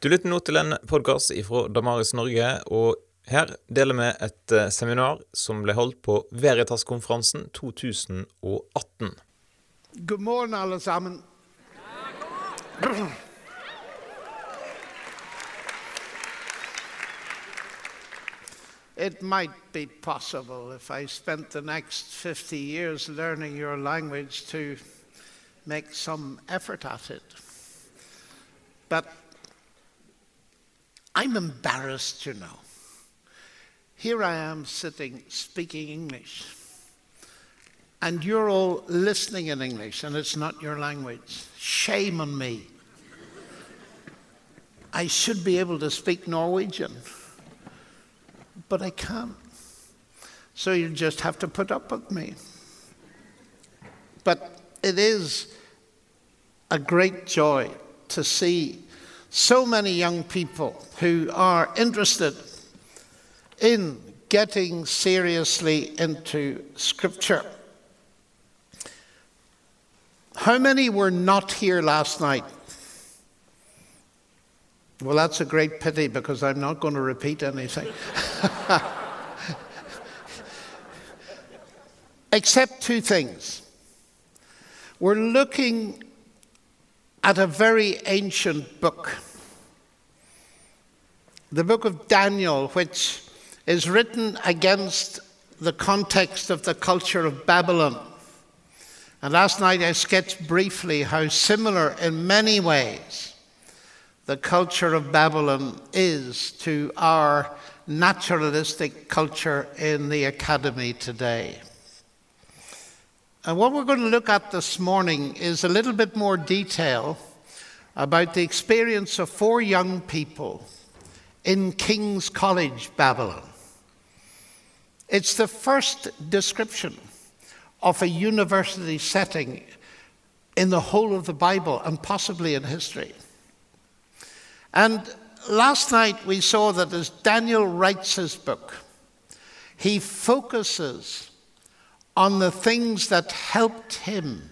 Du lytter nå til en podkast fra Damaris Norge, og her deler vi et eh, seminar som ble holdt på Veritas-konferansen 2018. God morgen, alle sammen. It might be possible if I spent the next 50 years learning your language to make some effort at it. But I'm embarrassed, you know. Here I am sitting speaking English, and you're all listening in English, and it's not your language. Shame on me. I should be able to speak Norwegian, but I can't. So you just have to put up with me. But it is a great joy to see so many young people who are interested in getting seriously into Scripture. How many were not here last night? Well, that's a great pity because I'm not going to repeat anything. Except two things. We're looking at a very ancient book, the book of Daniel, which is written against the context of the culture of Babylon. And last night I sketched briefly how similar in many ways the culture of Babylon is to our naturalistic culture in the academy today. And what we're going to look at this morning is a little bit more detail about the experience of four young people in King's College, Babylon. It's the first description of a university setting in the whole of the Bible and possibly in history. And last night we saw that as Daniel writes his book, he focuses on the things that helped him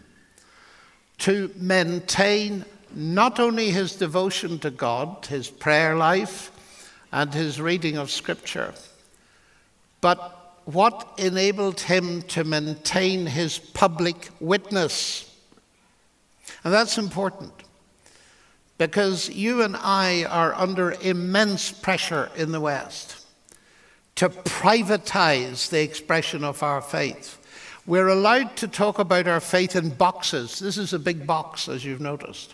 to maintain not only his devotion to God, his prayer life, and his reading of Scripture, but what enabled him to maintain his public witness. And that's important because you and I are under immense pressure in the West to privatize the expression of our faith. We're allowed to talk about our faith in boxes. This is a big box, as you've noticed.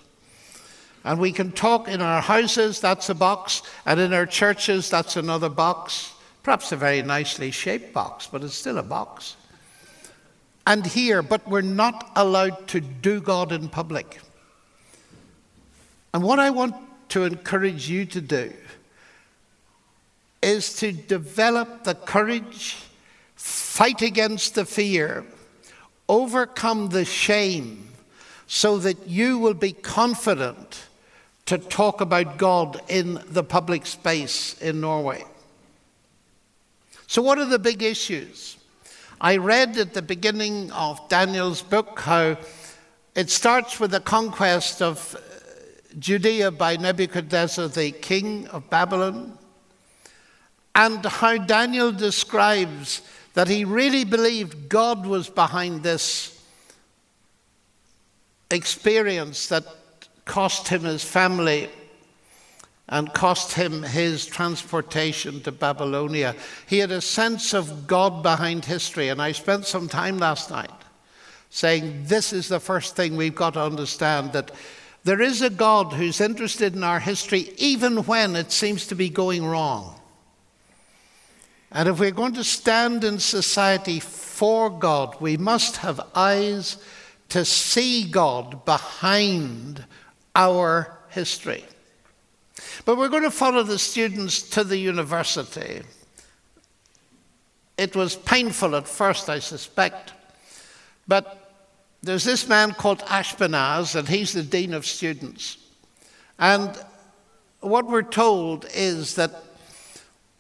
And we can talk in our houses, that's a box, and in our churches, that's another box. Perhaps a very nicely shaped box, but it's still a box. And here, but we're not allowed to do God in public. And what I want to encourage you to do is to develop the courage fight against the fear, overcome the shame, so that you will be confident to talk about God in the public space in Norway. So, what are the big issues? I read at the beginning of Daniel's book how it starts with the conquest of uh, Judea by Nebuchadnezzar, the king of Babylon, and how Daniel describes that he really believed God was behind this experience that cost him his family and cost him his transportation to Babylonia. He had a sense of God behind history, and I spent some time last night saying this is the first thing we've got to understand that there is a God who's interested in our history even when it seems to be going wrong. And if we're going to stand in society for God, we must have eyes to see God behind our history. But we're going to follow the students to the university. It was painful at first, I suspect. But there's this man called Ashpenaz, and he's the dean of students. And what we're told is that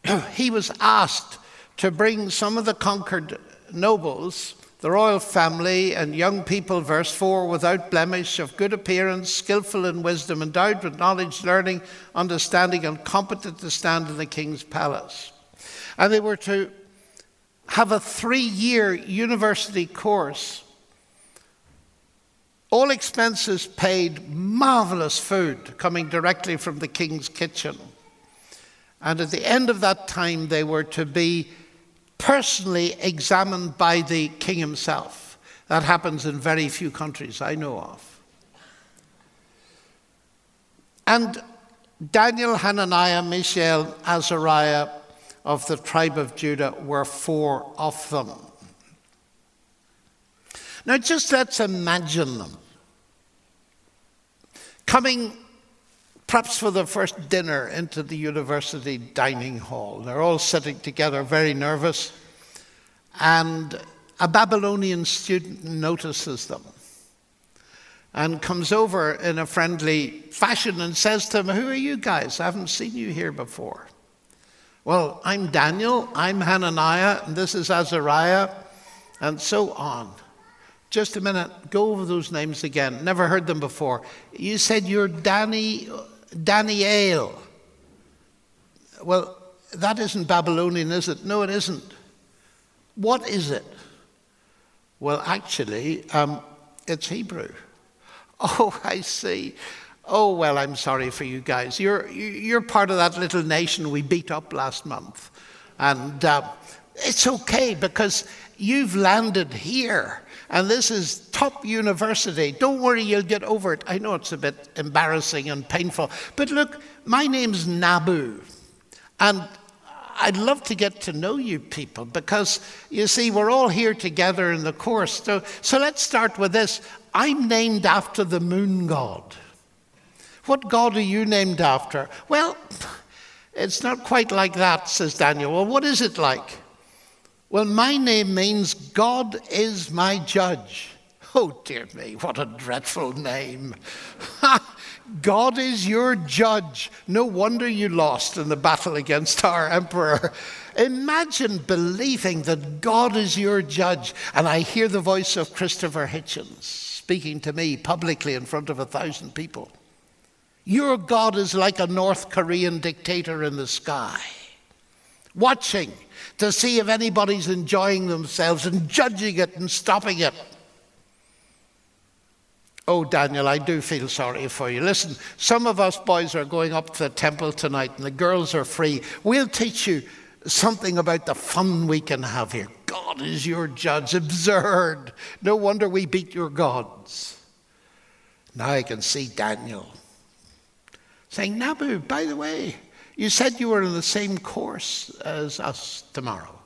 he was asked to bring some of the conquered nobles, the royal family and young people, verse 4, without blemish, of good appearance, skillful in wisdom, endowed with knowledge, learning, understanding, and competent to stand in the king's palace. And they were to have a three year university course. All expenses paid, marvelous food coming directly from the king's kitchen. And at the end of that time, they were to be personally examined by the king himself. That happens in very few countries I know of. And Daniel, Hananiah, Mishael, Azariah of the tribe of Judah were four of them. Now, just let's imagine them coming perhaps for the first dinner into the university dining hall. They're all sitting together, very nervous, and a Babylonian student notices them and comes over in a friendly fashion and says to them, Who are you guys? I haven't seen you here before. Well, I'm Daniel, I'm Hananiah, and this is Azariah, and so on. Just a minute, go over those names again. Never heard them before. You said you're Danny, Daniel. Well, that isn't Babylonian, is it? No, it isn't. What is it? Well, actually, um, it's Hebrew. Oh, I see. Oh, well, I'm sorry for you guys. You're, you're part of that little nation we beat up last month. And uh, it's okay because you've landed here. And this is top university. Don't worry, you'll get over it. I know it's a bit embarrassing and painful. But look, my name's Nabu. And I'd love to get to know you people because you see, we're all here together in the course. So, so let's start with this. I'm named after the moon god. What God are you named after? Well, it's not quite like that, says Daniel. Well, what is it like? Well, my name means God is my judge. Oh, dear me, what a dreadful name. God is your judge. No wonder you lost in the battle against our emperor. Imagine believing that God is your judge. And I hear the voice of Christopher Hitchens speaking to me publicly in front of a thousand people. Your God is like a North Korean dictator in the sky, watching to see if anybody's enjoying themselves and judging it and stopping it. Oh, Daniel, I do feel sorry for you. Listen, some of us boys are going up to the temple tonight and the girls are free. We'll teach you something about the fun we can have here. God is your judge. Absurd. No wonder we beat your gods. Now I can see Daniel saying, Nabu, by the way, you said you were in the same course as us tomorrow.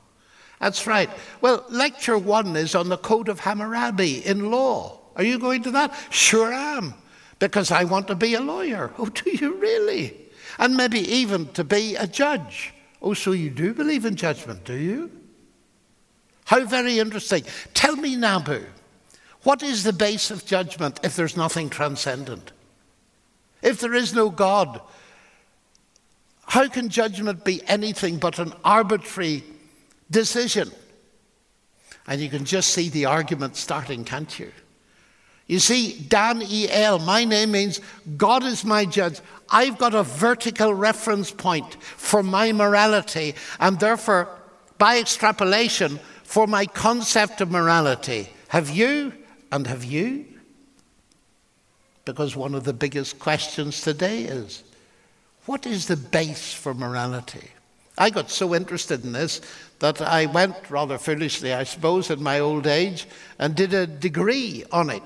That's right. Well, lecture one is on the Code of Hammurabi in law. Are you going to that? Sure I am, because I want to be a lawyer. Oh, do you really? And maybe even to be a judge. Oh, so you do believe in judgment, do you? How very interesting. Tell me, Nabu, what is the base of judgment if there's nothing transcendent? If there is no God, how can judgment be anything but an arbitrary decision? And you can just see the argument starting, can't you? You see, Dan E. L., my name means God is my judge. I've got a vertical reference point for my morality, and therefore, by extrapolation, for my concept of morality. Have you and have you? Because one of the biggest questions today is what is the base for morality? I got so interested in this that I went, rather foolishly, I suppose, in my old age, and did a degree on it,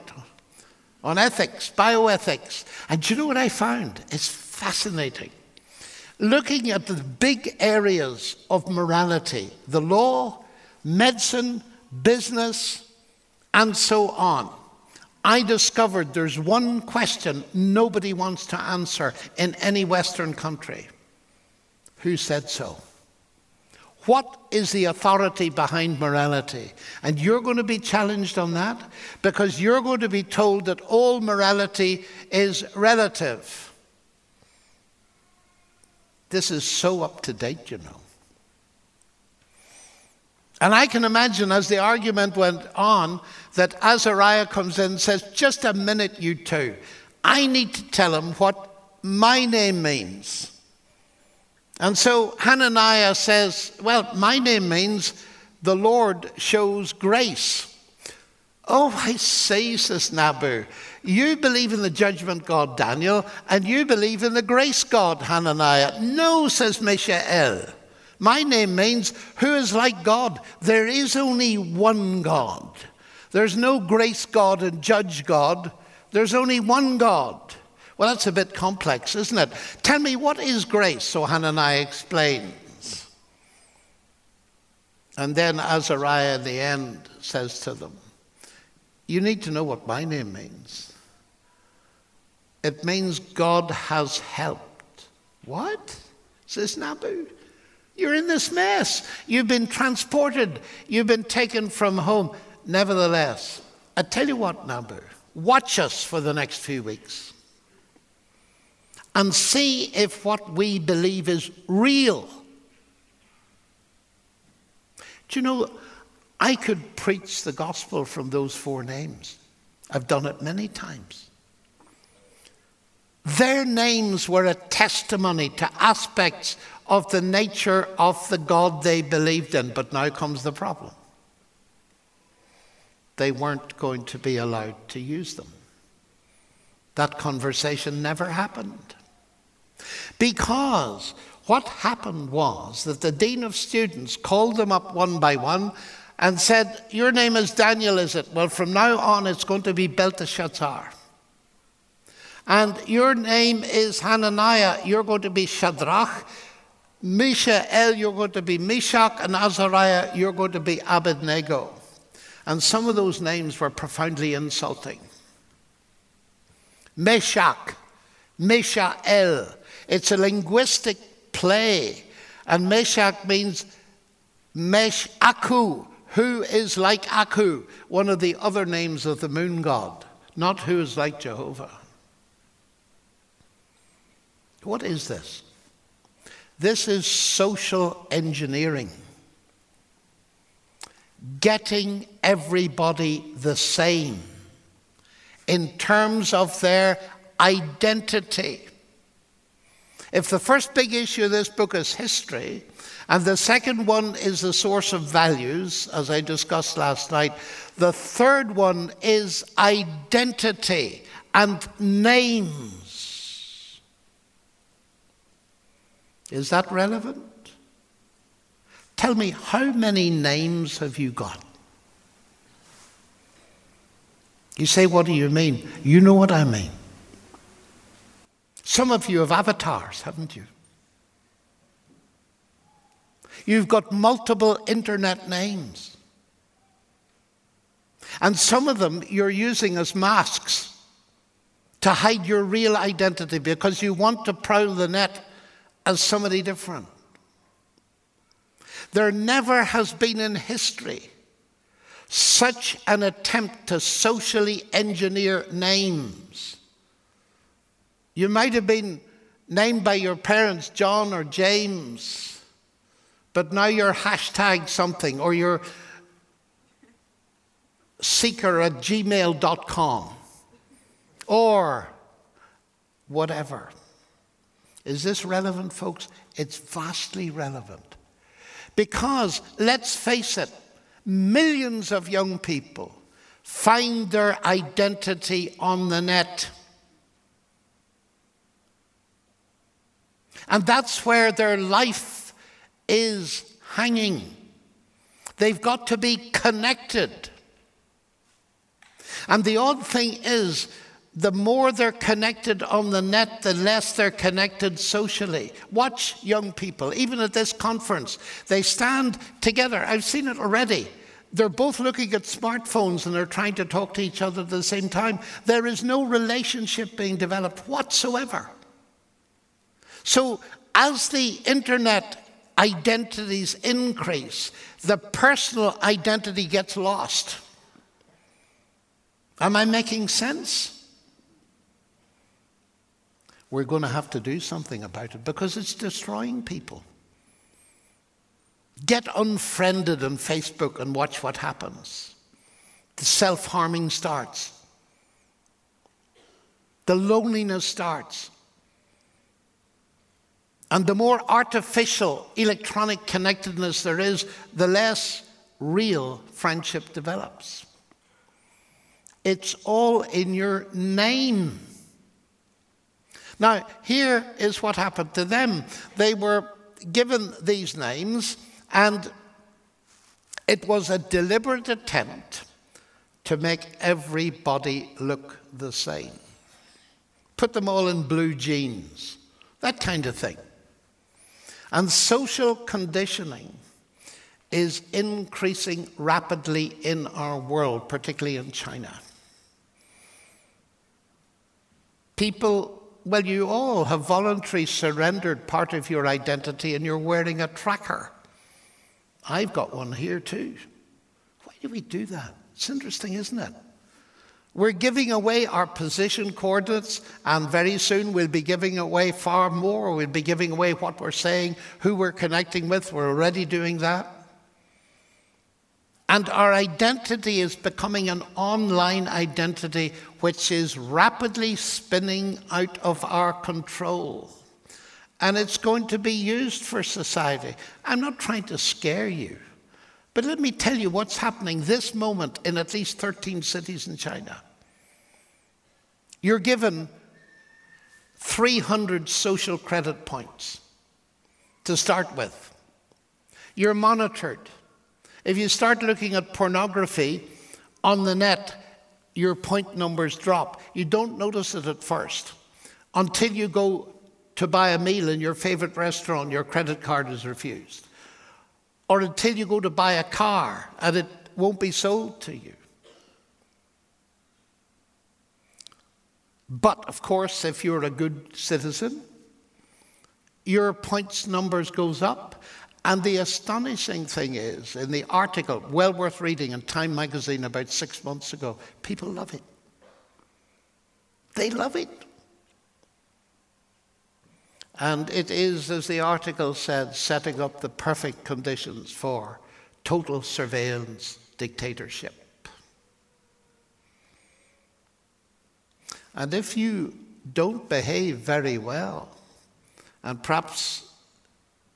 on ethics, bioethics. And do you know what I found? It's fascinating. Looking at the big areas of morality, the law, medicine, business, and so on. I discovered there's one question nobody wants to answer in any Western country Who said so? What is the authority behind morality? And you're going to be challenged on that because you're going to be told that all morality is relative. This is so up to date, you know. And I can imagine as the argument went on that Azariah comes in and says, Just a minute, you two. I need to tell him what my name means. And so Hananiah says, Well, my name means the Lord shows grace. Oh, I say, says Nabu, you believe in the judgment God, Daniel, and you believe in the grace God, Hananiah. No, says Mishael. My name means who is like God. There is only one God. There's no grace God and judge God. There's only one God. Well, that's a bit complex, isn't it? Tell me, what is grace? So Hananiah explains. And then Azariah the end says to them, You need to know what my name means. It means God has helped. What? Says Nabu. You're in this mess. You've been transported. You've been taken from home. Nevertheless, I tell you what, Nabu, watch us for the next few weeks and see if what we believe is real. Do you know, I could preach the gospel from those four names. I've done it many times. Their names were a testimony to aspects of the nature of the God they believed in. But now comes the problem. They weren't going to be allowed to use them. That conversation never happened. Because what happened was that the Dean of Students called them up one by one and said, Your name is Daniel, is it? Well, from now on, it's going to be Belteshazzar. And your name is Hananiah, you're going to be Shadrach. Mishael, you're going to be Meshach, and Azariah, you're going to be Abednego. And some of those names were profoundly insulting. Meshach, Mishael. It's a linguistic play. And Meshach means Mesh Aku, who is like Aku, one of the other names of the moon god, not who is like Jehovah. What is this? This is social engineering. Getting everybody the same in terms of their identity. If the first big issue of this book is history, and the second one is the source of values, as I discussed last night, the third one is identity and names. Is that relevant? Tell me, how many names have you got? You say, What do you mean? You know what I mean. Some of you have avatars, haven't you? You've got multiple internet names. And some of them you're using as masks to hide your real identity because you want to prowl the net as somebody different. There never has been in history such an attempt to socially engineer names. You might have been named by your parents John or James, but now you're hashtag something or you're seeker at gmail.com or whatever. Is this relevant, folks? It's vastly relevant. Because, let's face it, millions of young people find their identity on the net. And that's where their life is hanging. They've got to be connected. And the odd thing is, the more they're connected on the net, the less they're connected socially. Watch young people, even at this conference, they stand together. I've seen it already. They're both looking at smartphones and they're trying to talk to each other at the same time. There is no relationship being developed whatsoever. So, as the internet identities increase, the personal identity gets lost. Am I making sense? We're going to have to do something about it because it's destroying people. Get unfriended on Facebook and watch what happens. The self harming starts, the loneliness starts. And the more artificial electronic connectedness there is, the less real friendship develops. It's all in your name. Now, here is what happened to them. They were given these names, and it was a deliberate attempt to make everybody look the same. Put them all in blue jeans, that kind of thing. And social conditioning is increasing rapidly in our world, particularly in China. People, well, you all have voluntarily surrendered part of your identity and you're wearing a tracker. I've got one here too. Why do we do that? It's interesting, isn't it? We're giving away our position coordinates, and very soon we'll be giving away far more. We'll be giving away what we're saying, who we're connecting with. We're already doing that. And our identity is becoming an online identity which is rapidly spinning out of our control. And it's going to be used for society. I'm not trying to scare you. But let me tell you what's happening this moment in at least 13 cities in China. You're given 300 social credit points to start with. You're monitored. If you start looking at pornography on the net, your point numbers drop. You don't notice it at first until you go to buy a meal in your favorite restaurant, your credit card is refused or until you go to buy a car and it won't be sold to you. But of course, if you're a good citizen, your points numbers goes up. And the astonishing thing is, in the article, well worth reading in Time magazine about six months ago, people love it. They love it. And it is, as the article said, setting up the perfect conditions for total surveillance dictatorship. And if you don't behave very well, and perhaps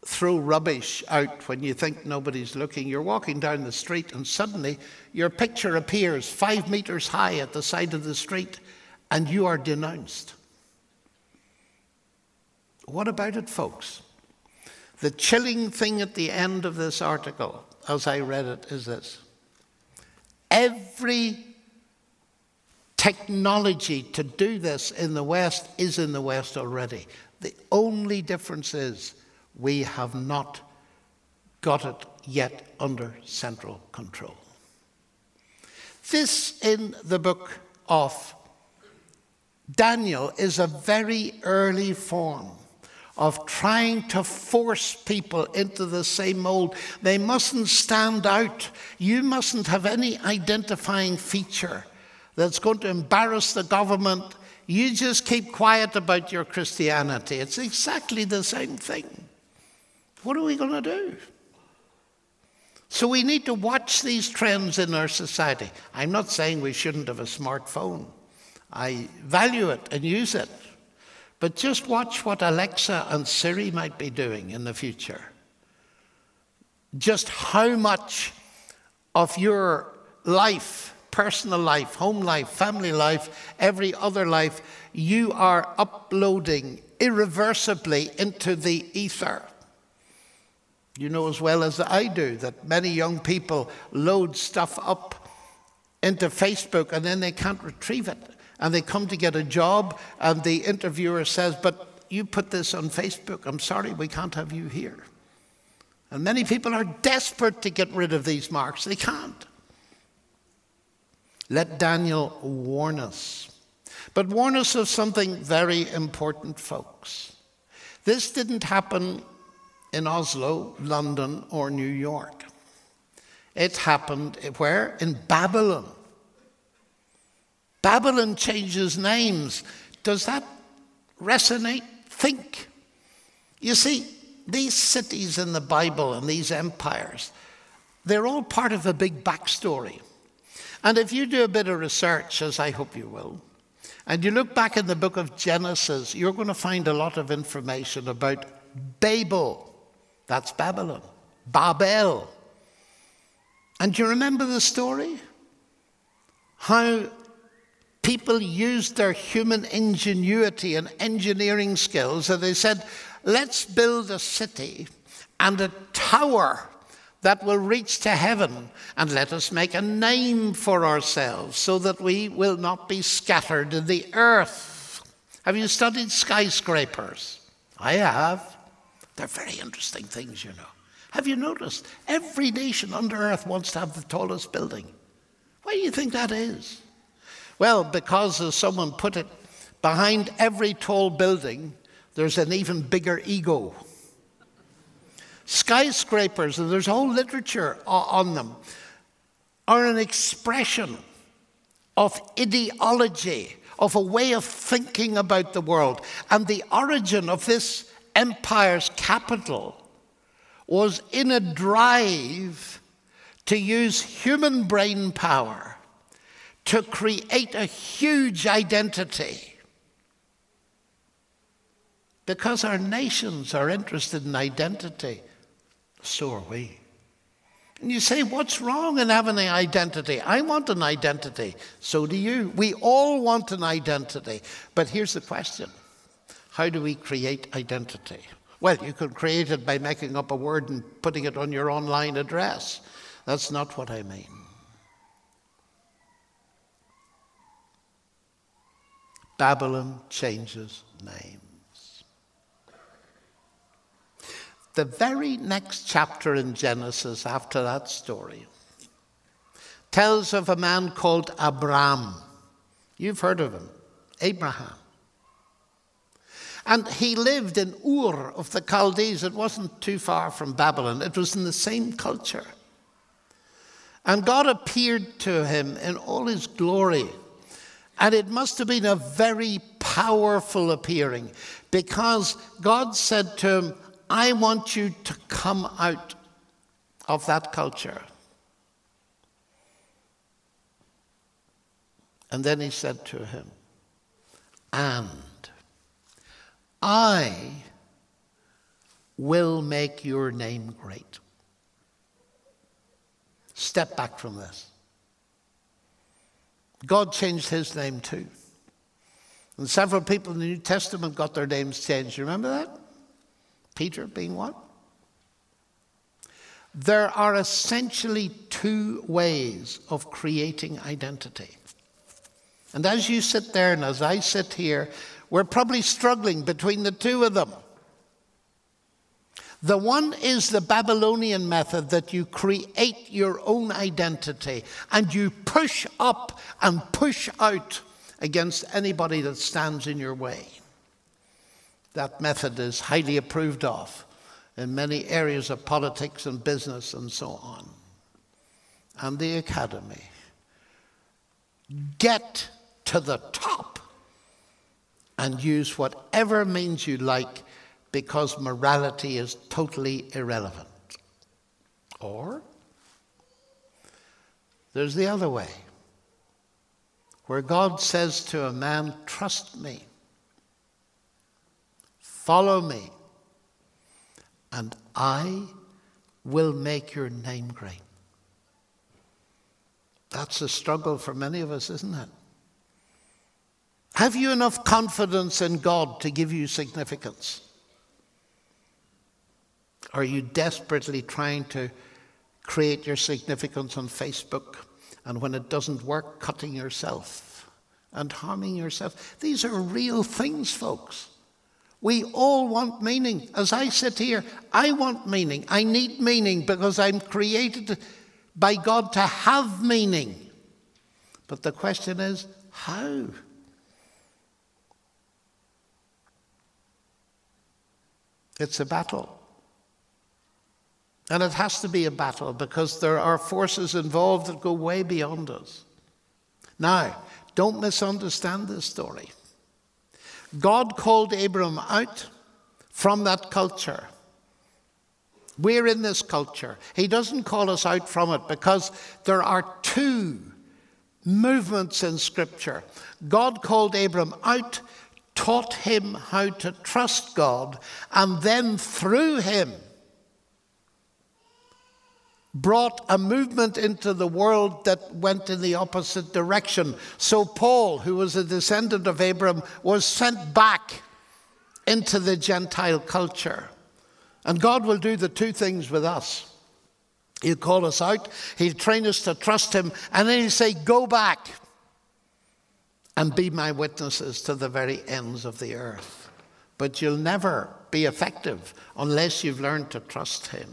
throw rubbish out when you think nobody's looking, you're walking down the street and suddenly your picture appears five meters high at the side of the street and you are denounced. What about it, folks? The chilling thing at the end of this article, as I read it, is this every technology to do this in the West is in the West already. The only difference is we have not got it yet under central control. This in the book of Daniel is a very early form of trying to force people into the same mold. They mustn't stand out. You mustn't have any identifying feature that's going to embarrass the government. You just keep quiet about your Christianity. It's exactly the same thing. What are we going to do? So we need to watch these trends in our society. I'm not saying we shouldn't have a smartphone. I value it and use it. But just watch what Alexa and Siri might be doing in the future. Just how much of your life, personal life, home life, family life, every other life, you are uploading irreversibly into the ether. You know as well as I do that many young people load stuff up into Facebook and then they can't retrieve it and they come to get a job, and the interviewer says, But you put this on Facebook. I'm sorry, we can't have you here. And many people are desperate to get rid of these marks. They can't. Let Daniel warn us. But warn us of something very important, folks. This didn't happen in Oslo, London, or New York. It happened where? In Babylon. Babylon changes names. Does that resonate? Think. You see, these cities in the Bible and these empires, they're all part of a big backstory. And if you do a bit of research, as I hope you will, and you look back in the book of Genesis, you're going to find a lot of information about Babel. That's Babylon. Babel. And do you remember the story? How people used their human ingenuity and engineering skills, and they said, let's build a city and a tower that will reach to heaven, and let us make a name for ourselves so that we will not be scattered in the earth. Have you studied skyscrapers? I have. They're very interesting things, you know. Have you noticed? Every nation under earth wants to have the tallest building. Why do you think that is? Well, because, as someone put it, behind every tall building, there's an even bigger ego. Skyscrapers, and there's whole literature on them, are an expression of ideology, of a way of thinking about the world. And the origin of this empire's capital was in a drive to use human brain power to create a huge identity. Because our nations are interested in identity, so are we. And you say, What's wrong in having an identity? I want an identity. So do you. We all want an identity. But here's the question How do we create identity? Well, you could create it by making up a word and putting it on your online address. That's not what I mean. Babylon changes names. The very next chapter in Genesis after that story tells of a man called Abram. You've heard of him, Abraham. And he lived in Ur of the Chaldees. It wasn't too far from Babylon, it was in the same culture. And God appeared to him in all his glory. And it must have been a very powerful appearing because God said to him, I want you to come out of that culture. And then he said to him, And I will make your name great. Step back from this. God changed his name too. And several people in the New Testament got their names changed. You remember that? Peter being one. There are essentially two ways of creating identity. And as you sit there and as I sit here, we're probably struggling between the two of them. The one is the Babylonian method that you create your own identity and you push up and push out against anybody that stands in your way. That method is highly approved of in many areas of politics and business and so on. And the academy. Get to the top and use whatever means you like because morality is totally irrelevant. Or there's the other way, where God says to a man, Trust me, follow me, and I will make your name great. That's a struggle for many of us, isn't it? Have you enough confidence in God to give you significance? Are you desperately trying to create your significance on Facebook and when it doesn't work, cutting yourself and harming yourself? These are real things, folks. We all want meaning. As I sit here, I want meaning. I need meaning because I'm created by God to have meaning. But the question is, how? It's a battle. And it has to be a battle because there are forces involved that go way beyond us. Now, don't misunderstand this story. God called Abram out from that culture We're in this culture. He doesn't call us out from it because there are two movements in Scripture. God called Abram out, taught him how to trust God, and then through him brought a movement into the world that went in the opposite direction. So, Paul, who was a descendant of Abram, was sent back into the Gentile culture. And God will do the two things with us. He'll call us out, He'll train us to trust Him, and then He'll say, Go back and be my witnesses to the very ends of the earth. But you'll never be effective unless you've learned to trust Him.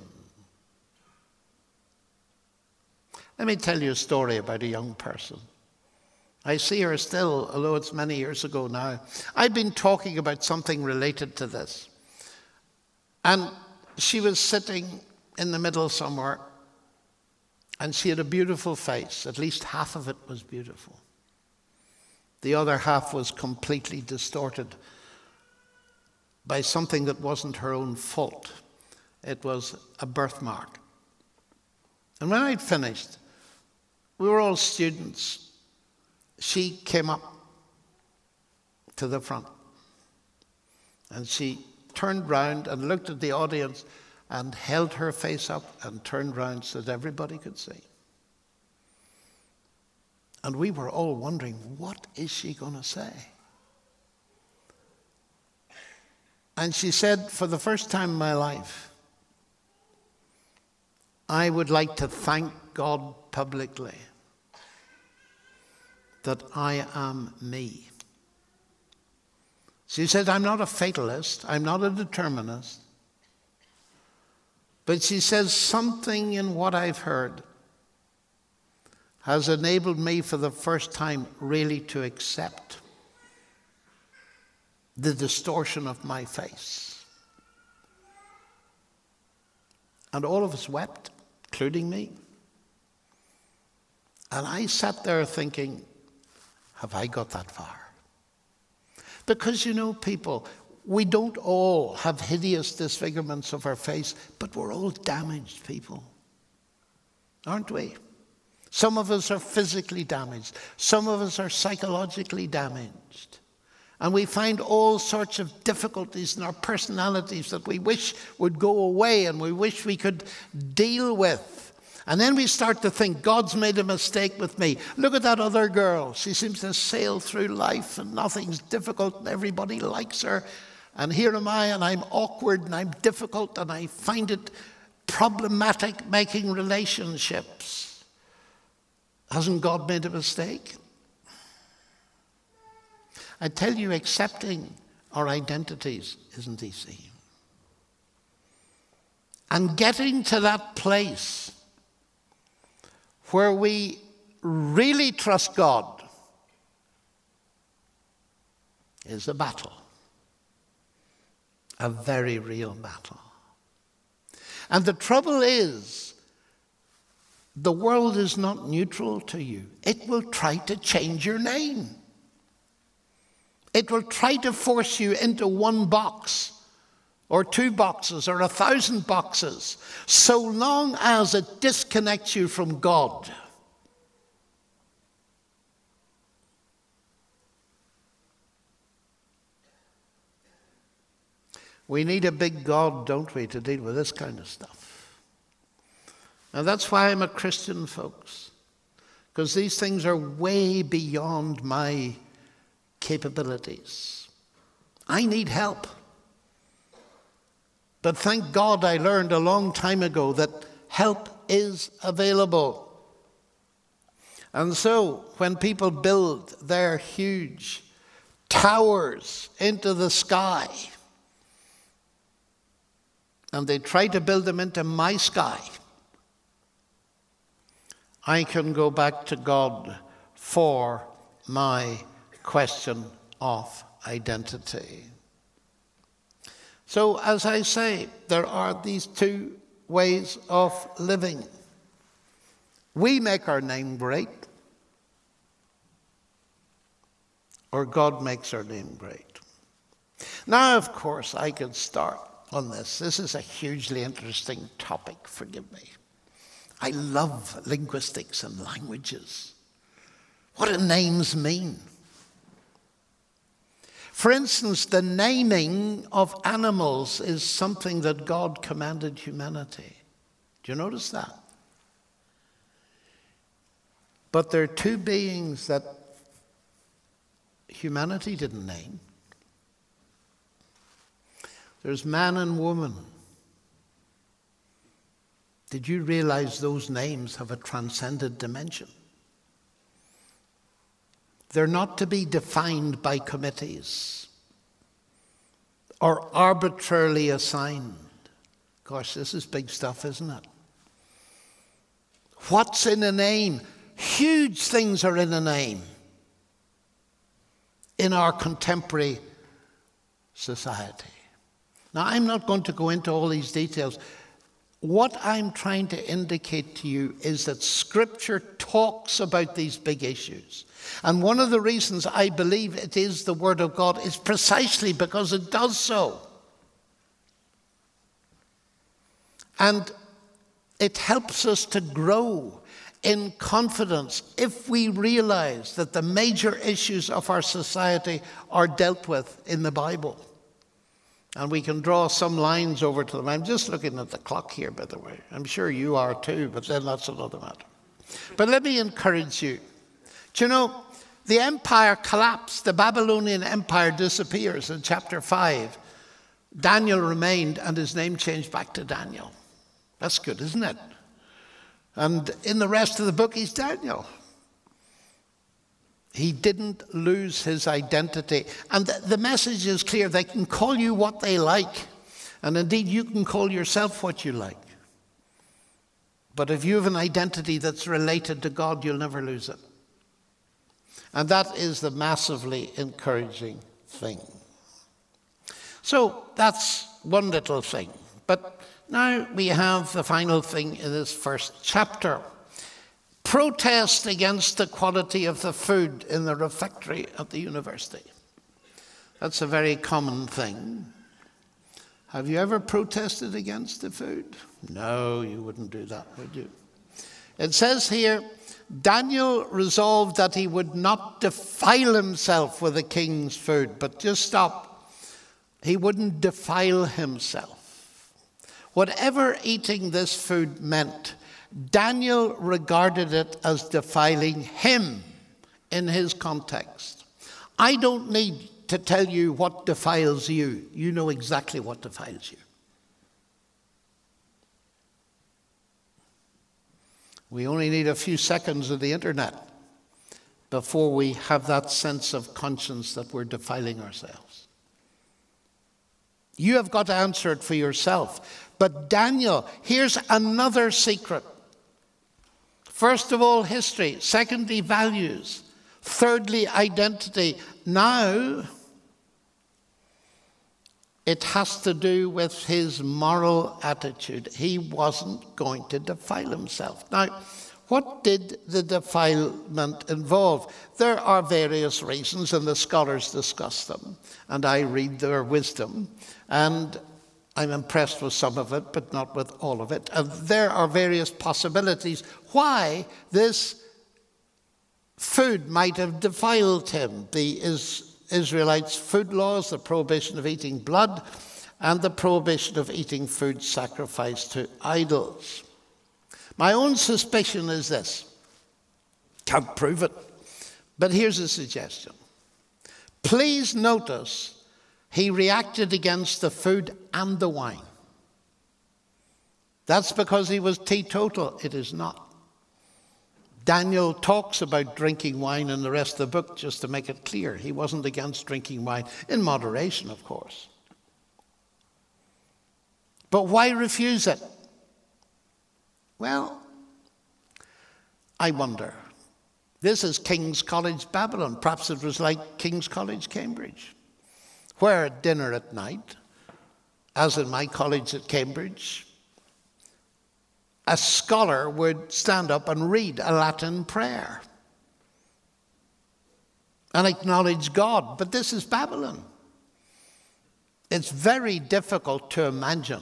Let me tell you a story about a young person. I see her still, although it's many years ago now. I've been talking about something related to this. And she was sitting in the middle somewhere, and she had a beautiful face. At least half of it was beautiful. The other half was completely distorted by something that wasn't her own fault. It was a birthmark. And when I'd finished, we were all students. She came up to the front and she turned round and looked at the audience and held her face up and turned round so that everybody could see. And we were all wondering, what is she going to say? And she said, for the first time in my life, I would like to thank God publicly that I am me. She said, I'm not a fatalist, I'm not a determinist. But she says, something in what I've heard has enabled me for the first time really to accept the distortion of my face. And all of us wept, including me. And I sat there thinking, have I got that far? Because you know, people, we don't all have hideous disfigurements of our face, but we're all damaged people, aren't we? Some of us are physically damaged, some of us are psychologically damaged. And we find all sorts of difficulties in our personalities that we wish would go away and we wish we could deal with. And then we start to think, God's made a mistake with me. Look at that other girl. She seems to sail through life and nothing's difficult and everybody likes her. And here am I and I'm awkward and I'm difficult and I find it problematic making relationships. Hasn't God made a mistake? I tell you, accepting our identities isn't easy. And getting to that place where we really trust God is a battle, a very real battle. And the trouble is, the world is not neutral to you. It will try to change your name. It will try to force you into one box or two boxes or a thousand boxes, so long as it disconnects you from God. We need a big God, don't we, to deal with this kind of stuff. And that's why I'm a Christian, folks, because these things are way beyond my capabilities. I need help. But thank God I learned a long time ago that help is available. And so when people build their huge towers into the sky, and they try to build them into my sky, I can go back to God for my question of identity. So, as I say, there are these two ways of living. We make our name great, or God makes our name great. Now, of course, I could start on this. This is a hugely interesting topic, forgive me. I love linguistics and languages. What do names mean? For instance, the naming of animals is something that God commanded humanity. Do you notice that? But there are two beings that humanity didn't name. There's man and woman. Did you realize those names have a transcendent dimension? They're not to be defined by committees or arbitrarily assigned. Gosh, this is big stuff, isn't it? What's in a name? Huge things are in a name in our contemporary society. Now, I'm not going to go into all these details. What I'm trying to indicate to you is that Scripture talks about these big issues. And one of the reasons I believe it is the Word of God is precisely because it does so. And it helps us to grow in confidence if we realize that the major issues of our society are dealt with in the Bible. And we can draw some lines over to them. I'm just looking at the clock here, by the way. I'm sure you are too, but then that's another matter. But let me encourage you. Do you know, the empire collapsed, the Babylonian empire disappears in chapter 5. Daniel remained, and his name changed back to Daniel. That's good, isn't it? And in the rest of the book, he's Daniel. He didn't lose his identity. And the message is clear they can call you what they like. And indeed, you can call yourself what you like. But if you have an identity that's related to God, you'll never lose it. And that is the massively encouraging thing. So that's one little thing. But now we have the final thing in this first chapter protest against the quality of the food in the refectory at the university. That's a very common thing. Have you ever protested against the food? No, you wouldn't do that, would you? It says here Daniel resolved that he would not defile himself with the king's food, but just stop. He wouldn't defile himself. Whatever eating this food meant, Daniel regarded it as defiling him in his context. I don't need to tell you what defiles you, you know exactly what defiles you. We only need a few seconds of the internet before we have that sense of conscience that we're defiling ourselves. You have got to answer it for yourself. But Daniel, here's another secret First of all, history. Secondly, values. Thirdly, identity. Now, it has to do with his moral attitude. He wasn't going to defile himself. Now, what did the defilement involve? There are various reasons, and the scholars discuss them, and I read their wisdom. And I'm impressed with some of it, but not with all of it. And there are various possibilities why this food might have defiled him. The Israelites' food laws, the prohibition of eating blood, and the prohibition of eating food sacrificed to idols. My own suspicion is this can't prove it, but here's a suggestion. Please notice he reacted against the food and the wine. That's because he was teetotal. It is not. Daniel talks about drinking wine in the rest of the book just to make it clear. He wasn't against drinking wine, in moderation, of course. But why refuse it? Well, I wonder. This is King's College Babylon. Perhaps it was like King's College Cambridge where at dinner at night, as in my college at Cambridge, a scholar would stand up and read a Latin prayer and acknowledge God. But this is Babylon. it's very difficult to imagine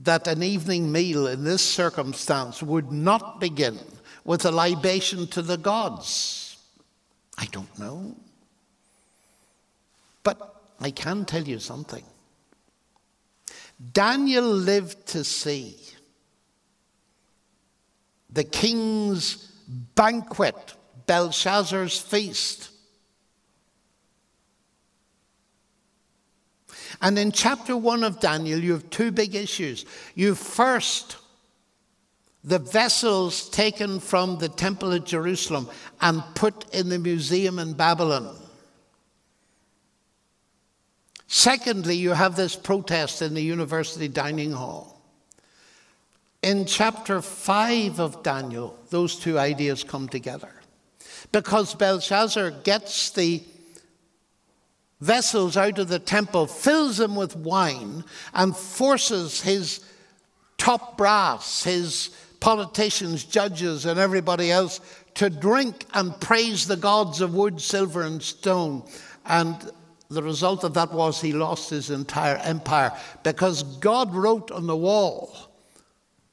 that an evening meal in this circumstance would not begin with a libation to the gods. I don't know. But I can tell you something. Daniel lived to see the king's banquet, Belshazzar's feast. And in chapter one of Daniel, you have two big issues. You first, the vessels taken from the temple at Jerusalem and put in the museum in Babylon. Secondly, you have this protest in the university dining hall. In chapter 5 of Daniel, those two ideas come together. Because Belshazzar gets the vessels out of the temple, fills them with wine, and forces his top brass, his politicians, judges, and everybody else to drink and praise the gods of wood, silver, and stone. And the result of that was he lost his entire empire because God wrote on the wall,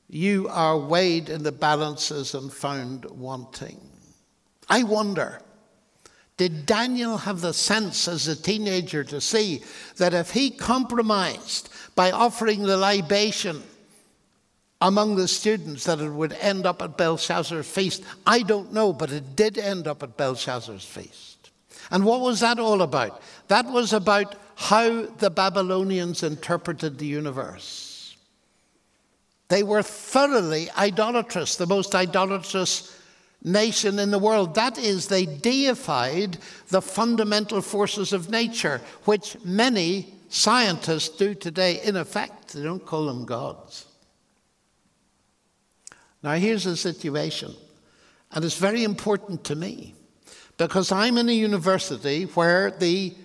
You are weighed in the balances and found wanting. I wonder did Daniel have the sense as a teenager to see that if he compromised by offering the libation among the students, that it would end up at Belshazzar's feast? I don't know, but it did end up at Belshazzar's feast. And what was that all about? That was about how the Babylonians interpreted the universe. They were thoroughly idolatrous, the most idolatrous nation in the world. That is, they deified the fundamental forces of nature, which many scientists do today. In effect, they don't call them gods. Now, here's the situation, and it's very important to me because I'm in a university where the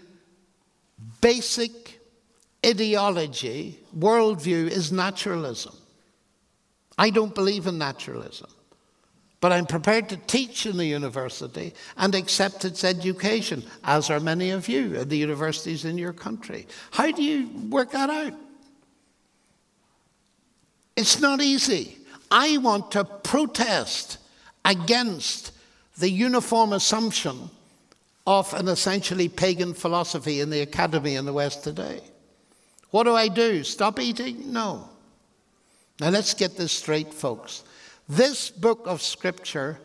basic ideology, worldview, is naturalism. I don't believe in naturalism. But I'm prepared to teach in the university and accept its education, as are many of you at the universities in your country. How do you work that out? It's not easy. I want to protest against the uniform assumption of an essentially pagan philosophy in the academy in the West today. What do I do? Stop eating? No. Now let's get this straight, folks. This book of Scripture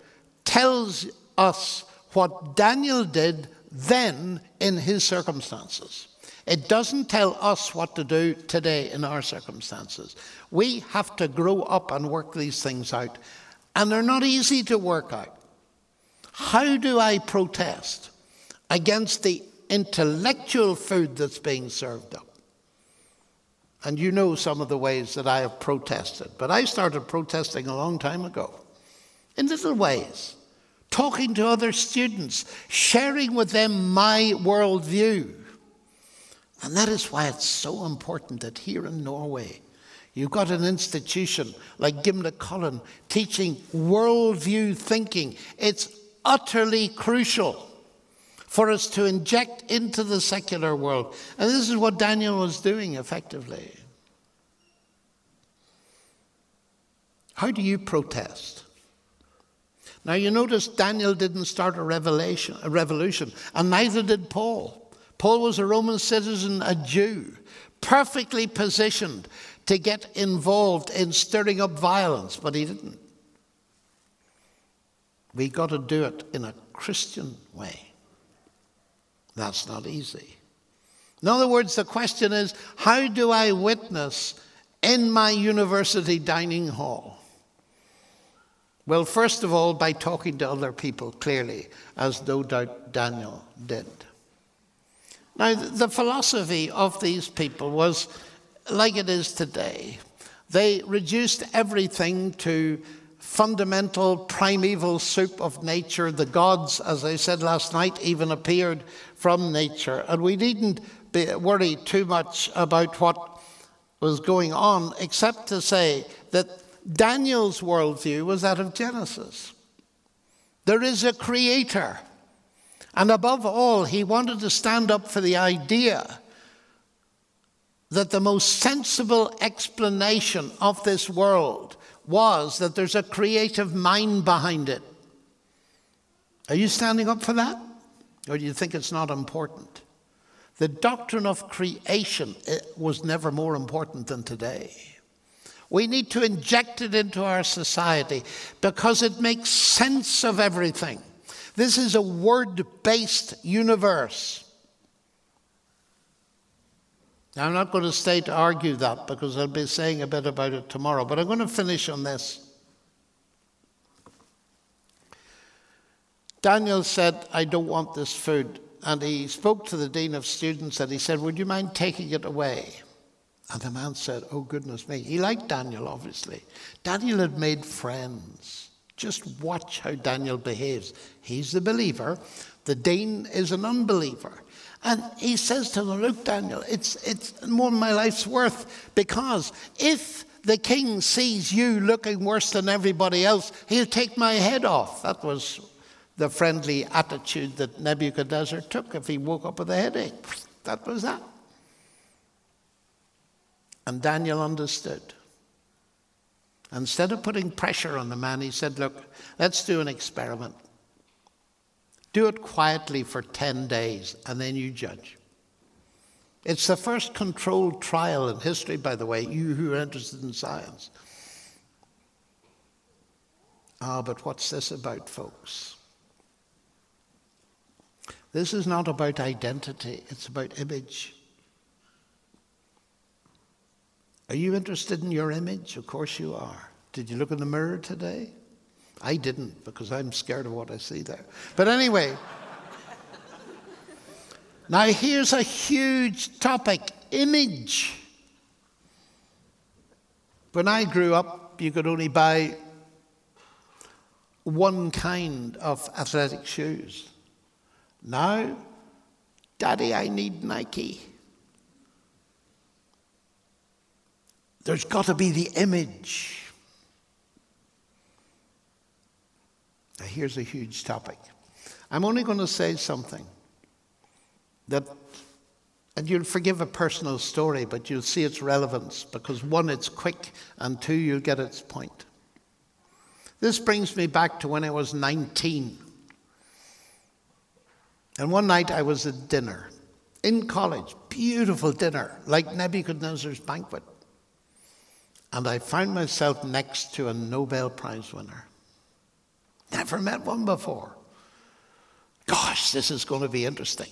tells us what Daniel did then in his circumstances. It doesn't tell us what to do today in our circumstances. We have to grow up and work these things out. And they're not easy to work out. How do I protest against the intellectual food that's being served up? And you know some of the ways that I have protested. But I started protesting a long time ago in little ways, talking to other students, sharing with them my worldview. And that is why it's so important that here in Norway, you've got an institution like Gimlekollen teaching worldview thinking. It's utterly crucial for us to inject into the secular world. And this is what Daniel was doing effectively. How do you protest? Now you notice Daniel didn't start a revelation, a revolution, and neither did Paul. Paul was a Roman citizen, a Jew, perfectly positioned to get involved in stirring up violence, but he didn't. We got to do it in a Christian way. That's not easy. In other words, the question is how do I witness in my university dining hall? Well, first of all, by talking to other people clearly, as no doubt Daniel did. Now, the philosophy of these people was like it is today. They reduced everything to fundamental primeval soup of nature. The gods, as I said last night, even appeared from nature. And we needn't be, worry too much about what was going on, except to say that Daniel's worldview was that of Genesis. There is a creator. And above all, he wanted to stand up for the idea that the most sensible explanation of this world was that there's a creative mind behind it. Are you standing up for that? Or do you think it's not important? The doctrine of creation was never more important than today. We need to inject it into our society because it makes sense of everything. This is a word based universe. Now, I'm not going to stay to argue that because I'll be saying a bit about it tomorrow, but I'm going to finish on this. Daniel said, I don't want this food. And he spoke to the dean of students and he said, Would you mind taking it away? And the man said, Oh, goodness me. He liked Daniel, obviously. Daniel had made friends. Just watch how Daniel behaves. He's the believer, the dean is an unbeliever. And he says to them, Look, Daniel, it's, it's more than my life's worth because if the king sees you looking worse than everybody else, he'll take my head off. That was the friendly attitude that Nebuchadnezzar took if he woke up with a headache. That was that. And Daniel understood. Instead of putting pressure on the man, he said, Look, let's do an experiment. Do it quietly for 10 days, and then you judge. It's the first controlled trial in history, by the way, you who are interested in science. Ah, but what's this about, folks? This is not about identity, it's about image. Are you interested in your image? Of course you are. Did you look in the mirror today? I didn't because I'm scared of what I see there. But anyway, now here's a huge topic image. When I grew up, you could only buy one kind of athletic shoes. Now, Daddy, I need Nike. There's got to be the image. Now, here's a huge topic. I'm only going to say something that, and you'll forgive a personal story, but you'll see its relevance because one, it's quick, and two, you'll get its point. This brings me back to when I was 19. And one night I was at dinner in college, beautiful dinner, like Nebuchadnezzar's banquet. And I found myself next to a Nobel Prize winner. Never met one before. Gosh, this is going to be interesting.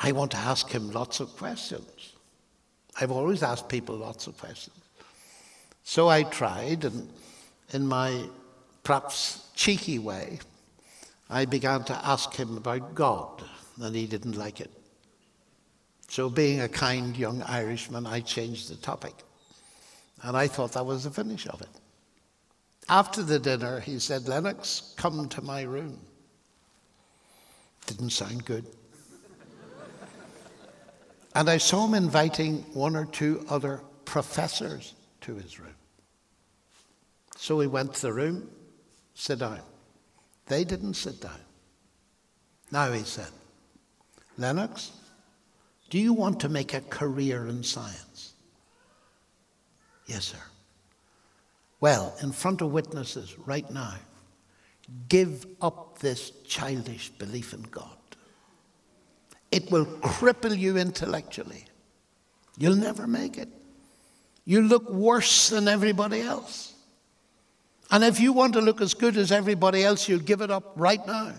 I want to ask him lots of questions. I've always asked people lots of questions. So I tried, and in my perhaps cheeky way, I began to ask him about God, and he didn't like it. So, being a kind young Irishman, I changed the topic. And I thought that was the finish of it. After the dinner, he said, Lennox, come to my room. Didn't sound good. and I saw him inviting one or two other professors to his room. So he went to the room, sit down. They didn't sit down. Now he said, Lennox, do you want to make a career in science? Yes, sir. Well, in front of witnesses right now, give up this childish belief in God. It will cripple you intellectually. You'll never make it. You look worse than everybody else. And if you want to look as good as everybody else, you'll give it up right now.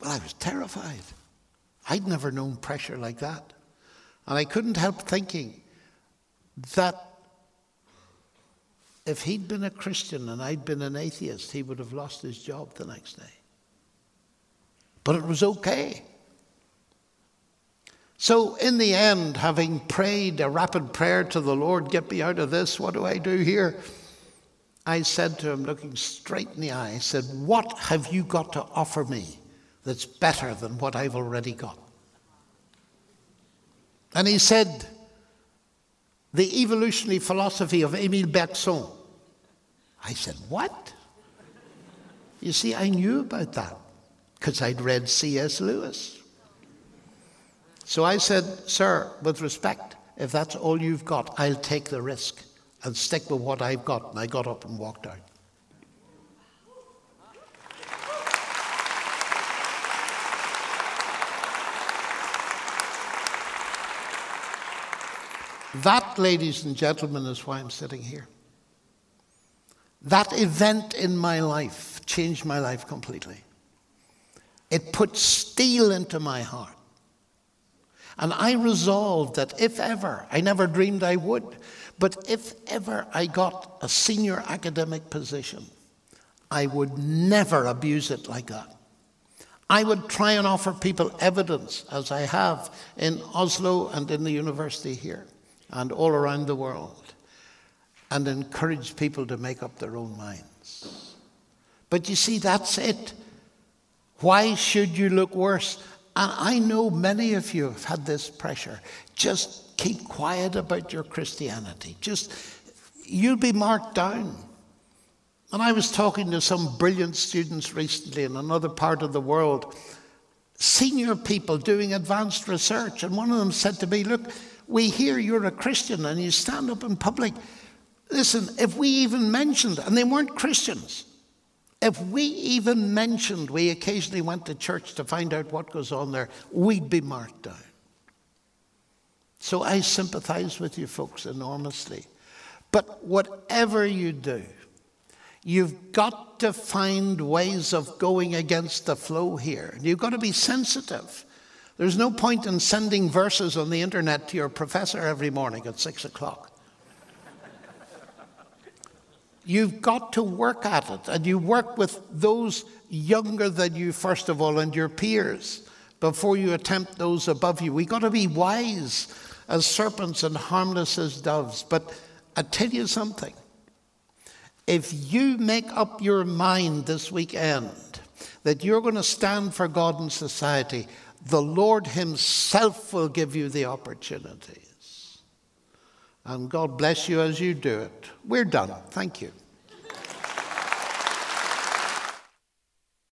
Well, I was terrified. I'd never known pressure like that. And I couldn't help thinking that if he'd been a Christian and I'd been an atheist, he would have lost his job the next day. But it was okay. So, in the end, having prayed a rapid prayer to the Lord, get me out of this, what do I do here? I said to him, looking straight in the eye, I said, What have you got to offer me that's better than what I've already got? And he said, The evolutionary philosophy of Emile Bergson. I said, What? You see, I knew about that because I'd read C.S. Lewis. So I said, Sir, with respect, if that's all you've got, I'll take the risk and stick with what I've got. And I got up and walked out. That, ladies and gentlemen, is why I'm sitting here. That event in my life changed my life completely. It put steel into my heart. And I resolved that if ever, I never dreamed I would, but if ever I got a senior academic position, I would never abuse it like that. I would try and offer people evidence, as I have in Oslo and in the university here and all around the world and encourage people to make up their own minds. But you see, that's it. Why should you look worse? And I know many of you have had this pressure. Just keep quiet about your Christianity. Just, you'll be marked down. And I was talking to some brilliant students recently in another part of the world, senior people doing advanced research. And one of them said to me, Look, we hear you're a Christian and you stand up in public. Listen, if we even mentioned, and they weren't Christians, if we even mentioned we occasionally went to church to find out what goes on there, we'd be marked down. So I sympathize with you folks enormously. But whatever you do, you've got to find ways of going against the flow here. You've got to be sensitive. There's no point in sending verses on the internet to your professor every morning at six o'clock. You've got to work at it, and you work with those younger than you, first of all, and your peers before you attempt those above you. We've got to be wise as serpents and harmless as doves. But I tell you something if you make up your mind this weekend that you're going to stand for God and society, the Lord Himself will give you the opportunities. And God bless you as you do it. We're done. Thank you.